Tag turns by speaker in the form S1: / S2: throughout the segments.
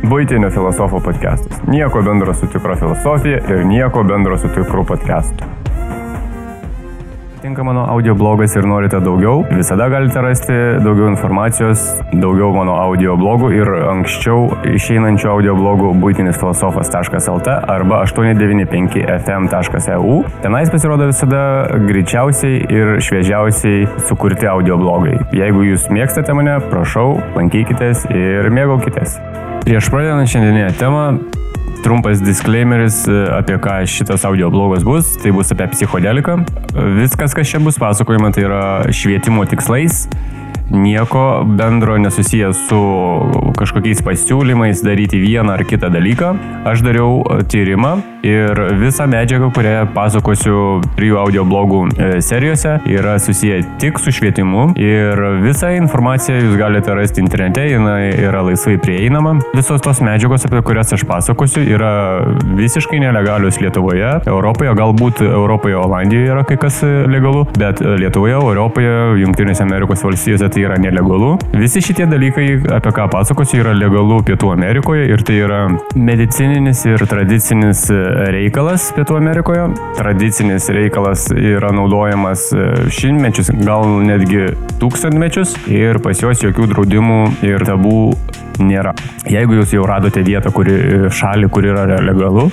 S1: Būtinio filosofo podcastas. Nieko bendro su tikro filosofija ir nieko bendro su tikru podcastu. Tinka mano audio blogas ir norite daugiau, visada galite rasti daugiau informacijos, daugiau mano audio blogų ir anksčiau išeinančių audio blogų būtinisfilosofas.lt arba 895fm.eu. Tenais pasirodo visada greičiausiai ir šviežiausiai sukurti audio blogai. Jeigu jūs mėgstate mane, prašau, lankykitės ir mėgaukitės. Prieš pradedant šiandieninę temą, trumpas disclaimeris, e, apie ką šitas audio blogas bus. Tai bus apie psichodeliką. Viskas, kas čia bus pasakojama, tai yra švietimo tikslais nieko bendro nesusijęs su kažkokiais pasiūlymais daryti vieną ar kitą dalyką. Aš dariau tyrimą ir visą medžiagą, kurią pasakosiu trijų audio blogų e, serijose, yra susiję tik su švietimu ir visą informaciją jūs galite rasti internete, jinai yra laisvai prieinama. Visos tos medžiagos, apie kurias aš pasakosiu, yra visiškai nelegalius Lietuvoje, Europoje, galbūt Europoje, Olandijoje yra kai kas legalu, bet Lietuvoje, Europoje, Junktinėse Amerikos valstijose tai yra nelegalu. Visi šitie dalykai, apie ką pasakosiu, yra legalu Pietų Amerikoje ir tai yra medicininis ir tradicinis reikalas Pietų Amerikoje. Tradicinis reikalas yra naudojamas šimtmečius, gal netgi tūkstantmečius ir pas juos jokių draudimų ir tabų nėra. Jeigu jūs jau radote vietą, kuri, šalį, kur yra legalu,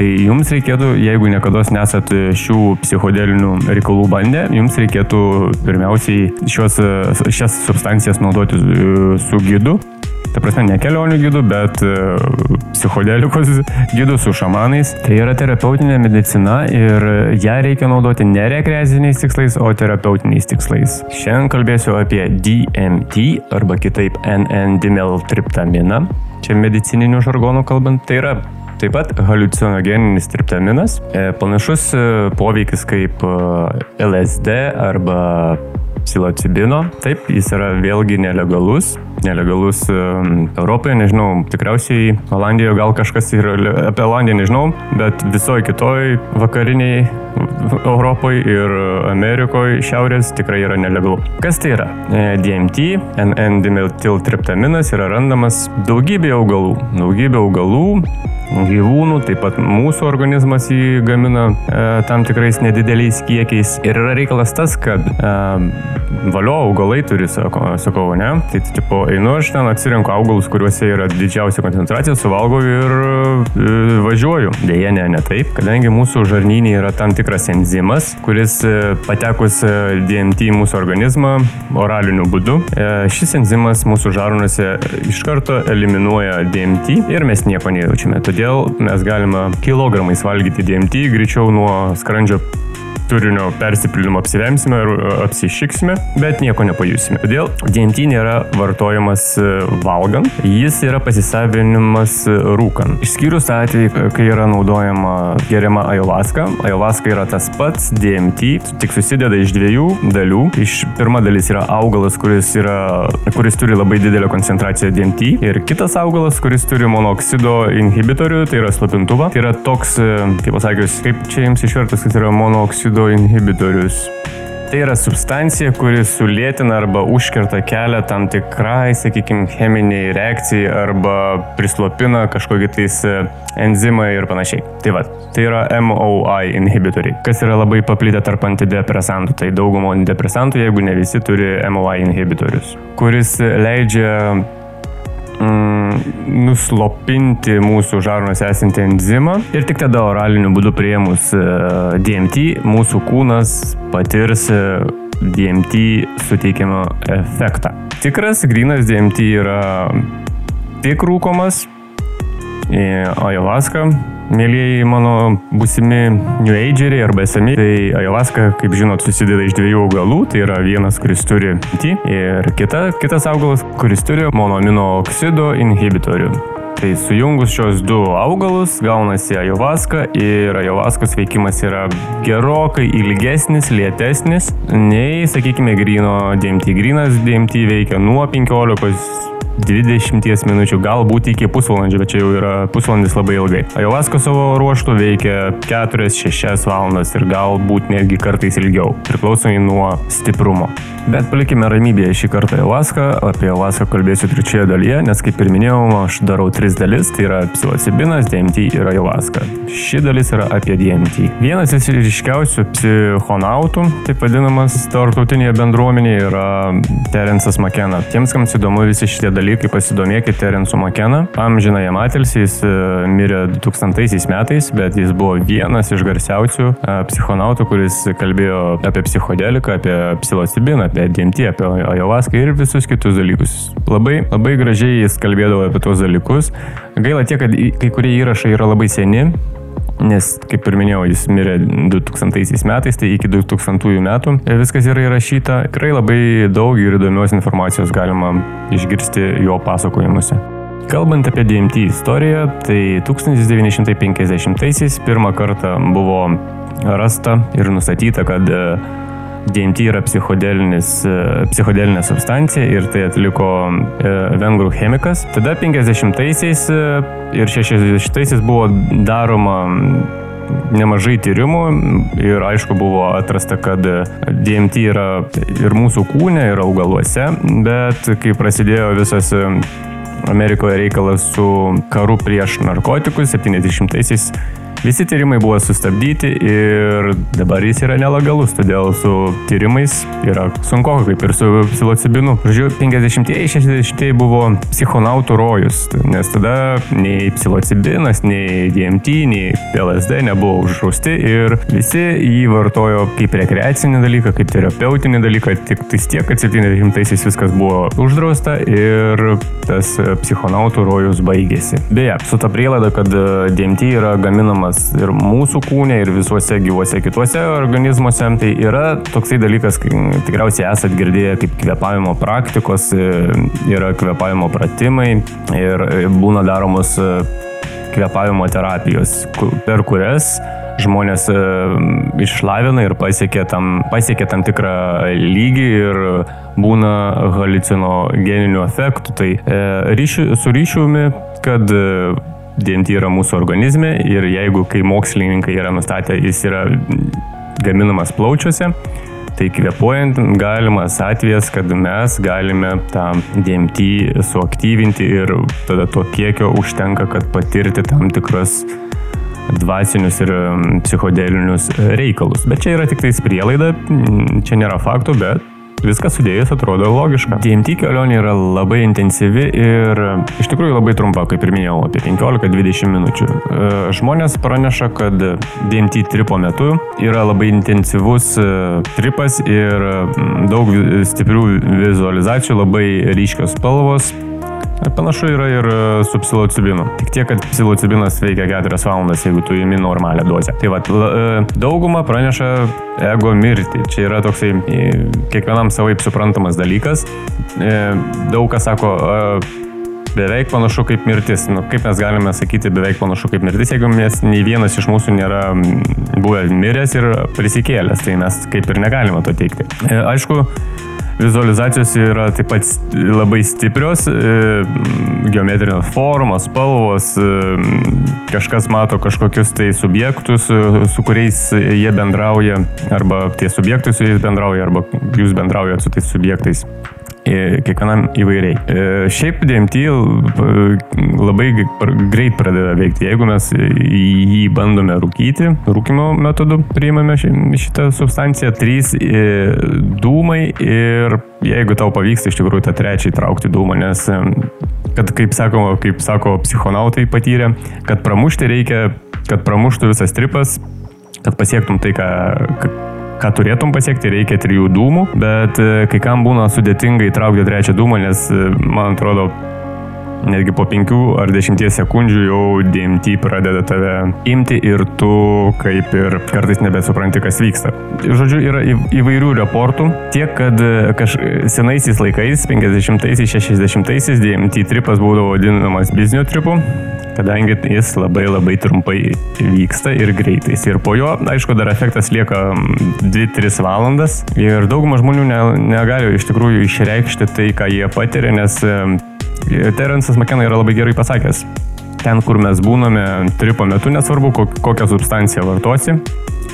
S1: Tai jums reikėtų, jeigu niekada nesat šių psichodelinių reikalų bandę, jums reikėtų pirmiausiai šios, šias substancijas naudoti e, su gidu. Ta prasme, ne kelionių gidų, bet e, psichodelikos gidų su šamanais. Tai yra terapeutinė medicina ir ją reikia naudoti ne rekreaciniais tikslais, o terapeutiniais tikslais. Šiandien kalbėsiu apie DMT arba kitaip NN-dimeltriptaminą. Čia medicininiu žargonu kalbant, tai yra Taip pat haliucinogeninis triptaminas, e, panašus e, poveikis kaip e, LSD arba psilocibino. Taip, jis yra vėlgi nelegalus, nelegalus Europoje, nežinau, tikriausiai Olandijoje gal kažkas ir apie Olandiją nežinau, bet visoje kitoje vakariniai Europoje ir Amerikoje šiaurės tikrai yra nelegalu. Kas tai yra? DMT, N-dimetiltriptaminas yra randamas daugybė augalų. Daugybė augalų, gyvūnų, taip pat mūsų organizmas jį gamina e, tam tikrais nedideliais kiekiais. Ir yra reikalas tas, kad e, valio augalai turi, sako, sakau, ne? Tai tipo, einu aš ten atsirenku augalus, kuriuose yra didžiausia koncentracija, suvalgau ir e, važiuoju. Deja, ne, ne taip, kadangi mūsų žarnynė yra tam tikras enzimas, kuris e, patekus e, DMT į mūsų organizmą oraliniu būdu, e, šis enzimas mūsų žarnuose iš karto eliminuoja DMT ir mes nieko nejaučiame. Todėl mes galime kilogramais valgyti DMT greičiau nuo skrandžio turinio persipildymo apsivemsime ir e, apsišiksime, bet nieko nepajusime. Todėl DMT nėra vartojamas e, valgant, jis yra pasisavinimas e, rūkant. Išskyrus atvejį, kai yra naudojama geriama ayahuasca. Ayahuasca yra tas pats DMT, tik susideda iš dviejų dalių. Iš pirma dalis yra augalas, kuris, yra, kuris turi labai didelę koncentraciją DMT ir kitas augalas, kuris turi monoksido inhibitorių, tai yra slapintuvą. Tai yra toks, kaip pasakius, kaip čia jums išvertas, kad yra monoksido oksido inhibitorius. Tai yra substancija, kuri sulėtina arba užkerta kelią tam tikrai, sakykime, cheminiai reakcijai arba prislopina kažkokį tais e, enzimą ir panašiai. Tai va, tai yra MOI inhibitoriai, kas yra labai paplitę tarp antidepresantų. Tai daugumo antidepresantų, jeigu ne visi, turi MOI inhibitorius, kuris leidžia mm, nuslopinti mūsų žarnos esantį enzimą ir tik tada oraliniu būdu prieimus e, DMT mūsų kūnas patirs e, DMT suteikiamą efektą. Tikras grinas DMT yra tik rūkomas, ayahuasca Mėlyjeji mano būsimi New Ageriai arba esami, tai ayahuasca, kaip žinot, susideda iš dviejų augalų. Tai yra vienas, kuris turi T ir kita, kitas augalas, kuris turi monoamino oksido inhibitorių. Tai sujungus šios du augalus gaunasi ayahuasca ir ayahuascos veikimas yra gerokai ilgesnis, lėtesnis nei, sakykime, grino DMT. Grinas DMT veikia nuo 15 20 minučių, galbūt iki pusvalandžio, bet čia jau yra pusvalandis labai ilgai. Ajovaska savo ruoštų veikia 4-6 valandas ir galbūt netgi kartais ilgiau, priklausomai nuo stiprumo. Bet palikime ramybėje šį kartą Ajovaska, apie Ajovaska kalbėsiu trečioje dalyje, nes kaip ir minėjau, aš darau tris dalis, tai yra psilocibinas, DMT ir Ajovaska. Ši dalis yra apie DMT. Vienas iš ryškiausių psichonautų, taip vadinamas tarptautinėje bendruomenėje, yra Terensas Makena. Tiems, kam įdomu visi šitie dalykai, pasidomėkite Terensu Makena. Amžinai jam atilsi, jis e, mirė 2000 metais, bet jis buvo vienas iš garsiausių e, psichonautų, kuris kalbėjo apie psichodeliką, apie psilocibiną, apie DMT, apie Ajovaską ir visus kitus dalykus. Labai, labai gražiai jis kalbėdavo apie tuos dalykus. Gaila tiek, kad kai kurie įrašai yra labai seni, nes, kaip ir minėjau, jis mirė 2000 metais, tai iki 2000 metų viskas yra įrašyta. Tikrai labai daug ir įdomios informacijos galima išgirsti jo pasakojimuose. Kalbant apie DMT istoriją, tai 1950-aisiais pirmą kartą buvo rasta ir nustatyta, kad DMT yra e, psichodelinė substancija ir tai atliko e, vengrų chemikas. Tada 50-aisiais e, ir 60-aisiais buvo daroma nemažai tyrimų ir aišku buvo atrasta, kad DMT yra ir mūsų kūne, ir augaluose, bet kai prasidėjo visas Amerikoje reikalas su karu prieš narkotikus 70-aisiais Visi tyrimai buvo sustabdyti ir dabar jis yra nelegalus, todėl su tyrimais yra sunku, kaip ir su psilocibinu. Žodžiu, 50-ieji, 60-ieji buvo psichonautų rojus, nes tada nei psilocibinas, nei DMT, nei LSD nebuvo uždrausti ir visi jį vartojo kaip rekreacinį dalyką, kaip terapeutinį dalyką, tik tais tiek, kad 70-aisiais viskas buvo uždrausta ir tas psichonautų rojus baigėsi. Beje, su ta prielaida, kad DMT yra gaminamas gyvenimas ir mūsų kūne, ir visuose gyvuose kituose organizmuose. Tai yra toksai dalykas, tikriausiai esat girdėję kaip kvepavimo praktikos, e, yra kvepavimo pratimai ir e, būna daromos e, kvepavimo terapijos, per kurias žmonės išlavina ir pasiekia tam, pasiekia tam tikrą lygį ir būna halicinogeninių efektų. Tai e, ryšių, su ryšiumi, kad DMT yra mūsų organizme ir jeigu, kai mokslininkai yra nustatę, jis yra gaminamas plaučiuose, tai kvepuojant galimas atvejas, kad mes galime tą DMT suaktyvinti ir tada to kiekio užtenka, kad patirti tam tikras dvasinius ir psichodelinius reikalus. Bet čia yra tik tais prielaida, čia nėra faktų, bet Viskas sudėjus atrodo logiška. DMT kelionė yra labai intensyvi ir iš tikrųjų labai trumpa, kaip ir minėjau, apie 15-20 minučių. E, žmonės praneša, kad DMT tripo metu yra labai intensyvus e, tripas ir daug stiprių vizualizacijų, labai ryškios spalvos, Panašu yra ir e, su psilocibinu. Tik tiek, kad psilocibinas veikia 4 valandas, jeigu tu įimi normalią dozę. Tai vad, e, dauguma praneša ego mirtį. Čia yra toksai e, kiekvienam savaip suprantamas dalykas. Daug kas sako, beveik panašu kaip mirtis. Nu, kaip mes galime sakyti beveik panašu kaip mirtis, jeigu mes nei vienas iš mūsų nėra buvę miręs ir prisikėlęs, tai mes kaip ir negalime to teikti. Aišku, Vizualizacijos yra taip pat labai stiprios, e, geometrinės formos, spalvos, e, kažkas mato kažkokius tai subjektus, e, su kuriais jie bendrauja, arba tie subjektai su jais bendrauja, arba jūs bendraujate su tais subjektais kiekvienam įvairiai. Šiaip DMT labai greit pradeda veikti. Jeigu mes jį bandome rūkyti, rūkimo metodu priimame šitą substanciją, trys dūmai ir jeigu tau pavyksta iš tikrųjų tą trečią įtraukti dūmą, nes kad kaip sako, kaip sako psichonautai patyrė, kad pramušti reikia, kad pramuštų visas tripas, kad pasiektum tai, ką, ką turėtum pasiekti, reikia trijų dūmų, bet e, kai kam būna sudėtinga įtraukti trečią dūmą, nes e, man atrodo, netgi po 5 ar 10 sekundžių jau DMT pradeda tave imti ir tu kaip ir kartais nebesupranti, kas vyksta. Žodžiu, yra įvairių reportų, tiek, kad e, kaž, senaisiais laikais, 50-aisiais, 60-aisiais DMT tripas būdavo vadinamas biznio tripu, kadangi jis labai labai trumpai vyksta ir greitais. Ir po jo, aišku, dar efektas lieka 2-3 valandas ir dauguma žmonių ne, negali iš tikrųjų išreikšti tai, ką jie patiria, nes Terence'as McKenna yra labai gerai pasakęs. Ten, kur mes būname tripo metu, nesvarbu, kokią substanciją vartosi,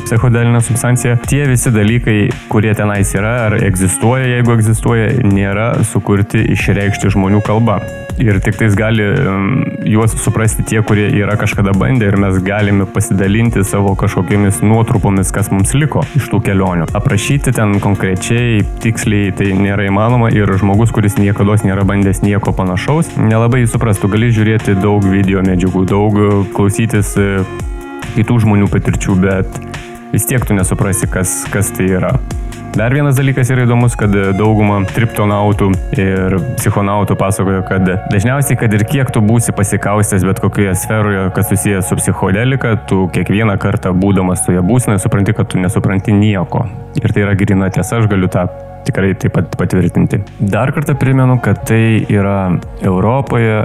S1: psichodelinę substanciją, tie visi dalykai, kurie tenais yra ar egzistuoja, jeigu egzistuoja, nėra sukurti išreikšti žmonių kalba. Ir tik tais gali um, juos suprasti tie, kurie yra kažkada bandę ir mes galime pasidalinti savo kažkokiamis nuotrupomis, kas mums liko iš tų kelionių. Aprašyti ten konkrečiai, tiksliai tai nėra įmanoma ir žmogus, kuris niekada nėra bandęs nieko panašaus, nelabai suprastų. Gali žiūrėti daug video medžiagų, daug klausytis e, kitų žmonių patirčių, bet vis tiek tu nesuprasi, kas, kas tai yra. Dar vienas dalykas yra įdomus, kad dauguma triptonautų ir psichonautų pasakojo, kad dažniausiai, kad ir kiek tu būsi pasikaustęs bet kokioje sferoje, kas susijęs su psichodelika, tu kiekvieną kartą būdamas toje būsinoje supranti, kad tu nesupranti nieko. Ir tai yra grina tiesa, aš galiu tą tikrai taip pat patvirtinti. Dar kartą primenu, kad tai yra Europoje,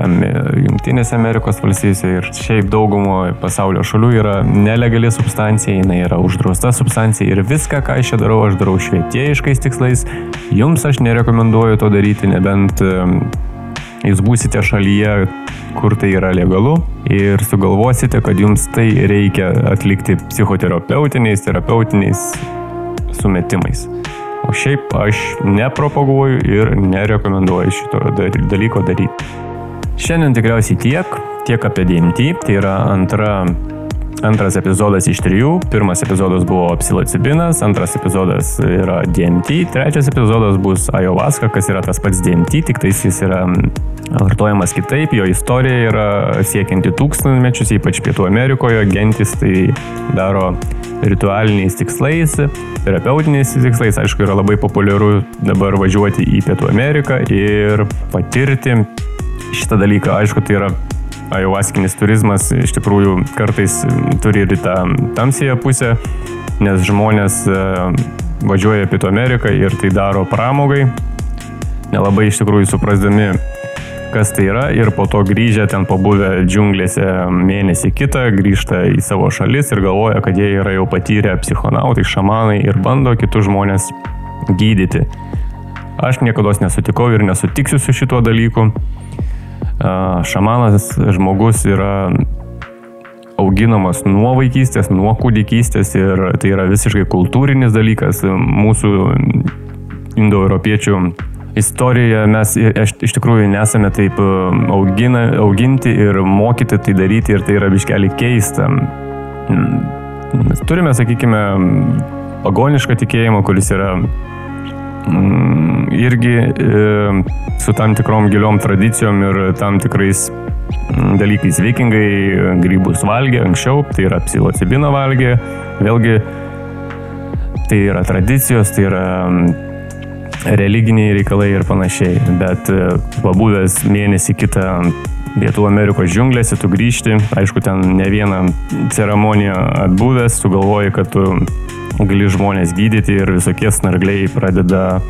S1: Junktinėse Amerikos valstijose ir šiaip daugumo pasaulio šalių yra nelegali substancija, jinai yra uždrausta substancija ir viską, ką aš čia darau, aš darau švietėjiškais tikslais. Jums aš nerekomenduoju to daryti, nebent jūs būsite šalyje, kur tai yra legalu ir sugalvosite, kad jums tai reikia atlikti psichoterapeutiniais, terapeutiniais sumetimais. Šiaip aš nepropaguoju ir nerekomenduoju šito dalyko daryti. Šiandien tikriausiai tiek, tiek apie DMT, tai yra antra Antras epizodas iš trijų. Pirmas epizodas buvo psilocibinas, antras epizodas yra DMT, trečias epizodas bus ayahuasca, kas yra tas pats DMT, tik tais jis yra vartojamas kitaip, jo istorija yra siekianti tūkstantmečius, ypač Pietų Amerikoje, gentis tai daro ritualiniais tikslais, terapeutiniais tikslais, aišku, yra labai populiaru dabar važiuoti į Pietų Ameriką ir patirti šitą dalyką. Aišku, tai yra ajuvaskinis turizmas iš tikrųjų kartais turi ir tą tamsėją pusę, nes žmonės e, važiuoja Pietų Ameriką ir tai daro pramogai, nelabai iš tikrųjų suprasdami kas tai yra ir po to grįžę ten pabuvę džiunglėse mėnesį kitą, grįžta į savo šalis ir galvoja, kad jie yra jau patyrę psichonautai, šamanai ir bando kitus žmonės gydyti. Aš niekada nesutikau ir nesutiksiu su šituo dalyku. Šamanas žmogus yra auginamas nuo vaikystės, nuo kūdikystės ir tai yra visiškai kultūrinis dalykas mūsų indoeuropiečių istorijoje mes iš, tikrųjų nesame taip e, augina, auginti ir mokyti tai daryti ir tai yra biškelį keista. Mes turime, sakykime, pagonišką tikėjimą, kuris yra irgi e, su tam tikrom giliom tradicijom ir tam tikrais mm, dalykais. Vikingai grybus valgė anksčiau, tai yra psilocibiną valgė, vėlgi tai yra tradicijos, tai yra religiniai reikalai ir panašiai. Bet e, pabuvęs mėnesį kitą Pietų Amerikos džiunglėse, tu grįžti, aišku, ten ne vieną ceremoniją atbuvęs, tu galvoji, kad tu gali žmonės gydyti ir visokie snargliai pradeda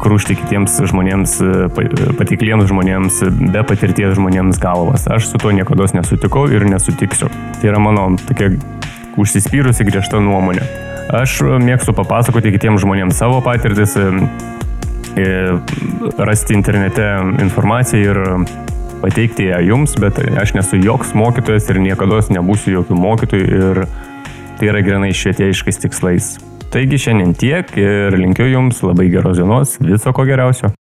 S1: krūšti kitiems žmonėms, e, patikliems žmonėms, be patirties žmonėms galvas. Aš su to niekada nesutikau ir nesutiksiu. Tai yra mano tokia užsispyrusi griežta nuomonė. Aš mėgstu papasakoti kitiems žmonėms savo patirtis, rasti internete informaciją ir pateikti ją jums, bet aš nesu joks mokytojas ir niekada nebūsiu jokių mokytojų ir tai yra grinai švietėjiškais tikslais. Taigi šiandien tiek ir linkiu jums labai geros dienos, viso ko geriausio.